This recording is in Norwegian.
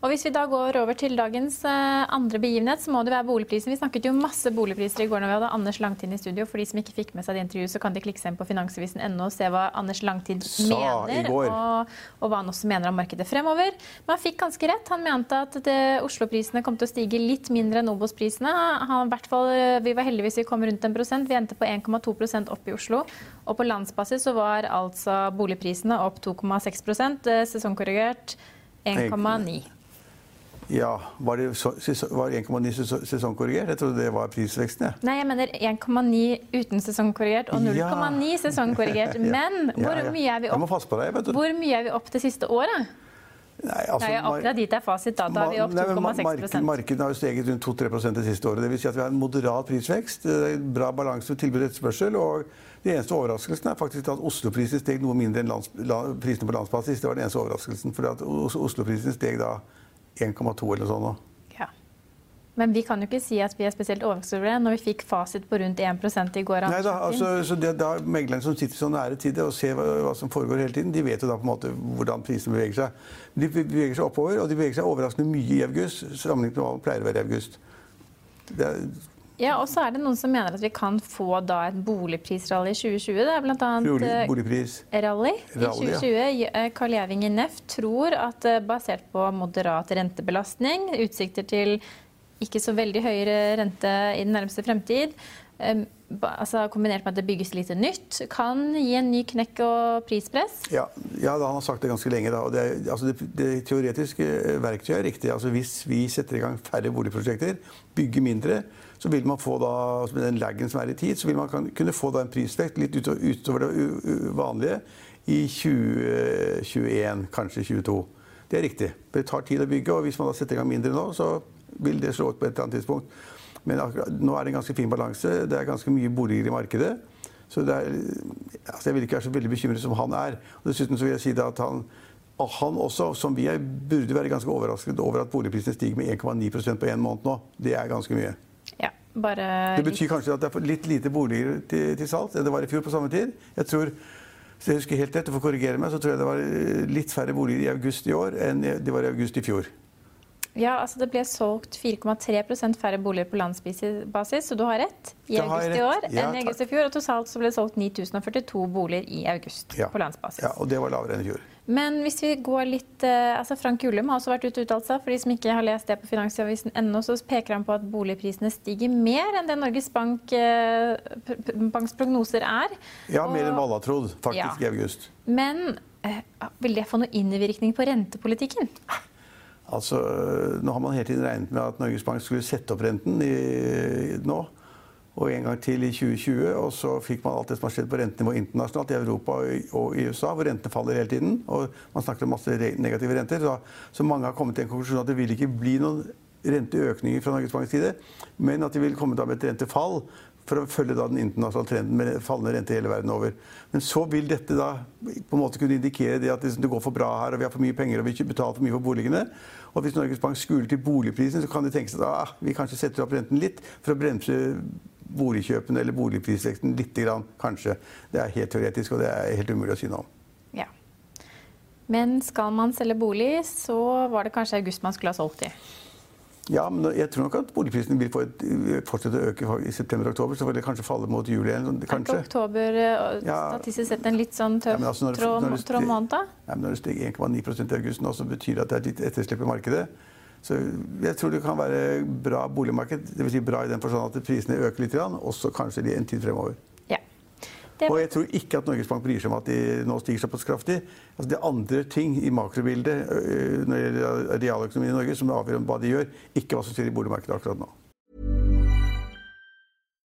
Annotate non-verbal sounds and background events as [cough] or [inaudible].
Og Hvis vi da går over til dagens eh, andre begivenhet, så må det være boligprisen. Vi snakket jo masse boligpriser i går når vi hadde Anders Langtid i studio. For de som ikke fikk med seg det intervjuet, så kan de klikke seg inn på finansavisen.no og se hva Anders Langtid mener, og, og, hva han også mener om markedet fremover. Men han fikk ganske rett. Han mente at Oslo-prisene kom til å stige litt mindre enn Obos-prisene. Vi var heldige hvis vi kom rundt en prosent. Vi endte på 1,2% opp i Oslo. Og på landsbasis så var altså boligprisene opp 2,6 eh, sesongkorrigert 1,9 ja, Var det, var 1,9 sesongkorrigert? Jeg trodde det var prisveksten. Ja. Nei, jeg mener 1,9 uten sesongkorrigert og 0,9 ja. sesongkorrigert. [laughs] Men hvor, mye er vi opp, deg, hvor mye er vi opp det siste året? Nei, altså, Nei, akkurat dit er fasit. Da, da er vi opp 2,6% Markedet har jo steget rundt 2-3% det siste året. Det vil si at vi har en moderat prisvekst. Bra balanse med tilbud og etterspørsel. og det eneste overraskelsen er faktisk at Oslo-prisen steg noe mindre enn lands, prisene på landsbasis. Det var den eneste overraskelsen. For Oslo-prisen steg da 1,2 eller sånn. Ja. Men vi kan jo ikke si at vi er spesielt overrasket over det, når vi fikk fasit på rundt 1% i går. Nei da, altså, så det, da Meglerne som sitter så nære til det og ser hva, hva, som foregår hele tiden, de vet jo da på en måte hvordan prisene beveger seg. De beveger seg oppover, og de beveger seg overraskende mye i august sammenlignet med hva det pleier å være i august. Det er ja, og så er det noen som mener at vi kan få da et boligprisrally i 2020. Det er bl.a. Eh, boligprisrally i 2020. Ja. Eh, Carl Gjeving i NEF tror at eh, basert på moderat rentebelastning, utsikter til ikke så veldig høyere rente i den nærmeste fremtid, altså kombinert med at det bygges lite nytt, kan gi en ny knekk og prispress? Ja, ja han har sagt det ganske lenge. Da. Det, altså det, det, teoretiske verktøyet er riktig. Altså hvis vi setter i gang færre boligprosjekter, bygger mindre, så vil man få da, altså med den laggen som er i tid, så vil man kunne få da en prisvekt litt utover det vanlige i 2021, kanskje 2022. Det er riktig. Det tar tid å bygge, og hvis man da setter i gang mindre nå, så vil det slå ut på et eller annet tidspunkt. Men akkurat, nå er det en ganske fin balanse. Det er ganske mye boliger i markedet. Så er, altså jeg vil ikke være så veldig bekymret som han er. Og dessuten så vil jeg si at han, han også, som vi er, burde være ganske overrasket over at boligprisene stiger med 1,9% på én måned nå. Det er ganske mye. Ja, bare det betyr kanskje at det er litt lite boliger til, til salgs enn det var i fjor på samme tid. Jeg tror, hvis jeg husker helt rett, for å korrigere meg, så tror jeg det var litt færre boliger i august i år enn det var i august i fjor. Ja, altså Det ble solgt 4,3% færre boliger på landsbasis, så du har rett. I august i år ja, enn i august i fjor. Og totalt så ble det solgt 9042 boliger i august ja. på landsbasis. Ja, og det var lavere enn i fjor. Men hvis vi går litt eh, altså Frank Ullum har også vært ute og uttalt seg. For de som ikke har lest det på Finansavisen.no, så peker han på at boligprisene stiger mer enn det Norges Bank, eh, Banks prognoser er. Ja, mer enn alle har trodd, faktisk, ja. i august. Men eh, vil det få noen innvirkning på rentepolitikken? Altså, nå har man hele tiden regnet med at Norges Bank skulle sette opp renten i, nå og en gang til i 2020. Og så fikk man alt det som har skjedd på rentenivå internasjonalt, i Europa og i USA, hvor rentene faller hele tiden. Og man snakker om masse negative renter. Så, så mange har kommet til en konklusjon at det vil ikke bli noen renteøkninger fra Norges Banks side, men at de vil komme med et rentefall for å følge den internasjonale trenden med fallende rente hele verden over. Men så vil dette da på en måte kunne indikere det at det går for bra her, og vi har for mye penger og vi betaler for mye for boligene. Og hvis Norges Bank skuler til boligprisen, så kan de tenke seg at ah, vi kanskje setter opp renten litt for å bremse boligkjøpene eller boligprisveksten lite grann, kanskje. Det er helt teoretisk, og det er helt umulig å si noe om. Ja. Men skal man selge bolig, så var det kanskje august man skulle ha solgt i? Ja, men jeg tror nok at boligprisene vil fortsette å øke i september og oktober. Så vil det kanskje falle mot juli. Kanskje. Er ikke oktober eh, statistisk sett en litt sånn tøff ja, altså trå måned? Ja, men når det steg 1,9% i august nå, så betyr det at det er litt etterslep i markedet. Så jeg tror det kan være bra boligmarked. Dvs. Si bra i den forstand at prisene øker litt, også kanskje en tid fremover. Og jeg tror ikke at Norges Bank bryr seg om at de nå stiger såpass kraftig. Altså, det er andre ting i makrobildet når det gjelder realøkonomien i Norge som avgjør hva de gjør, ikke hva som skjer i boligmarkedet akkurat nå.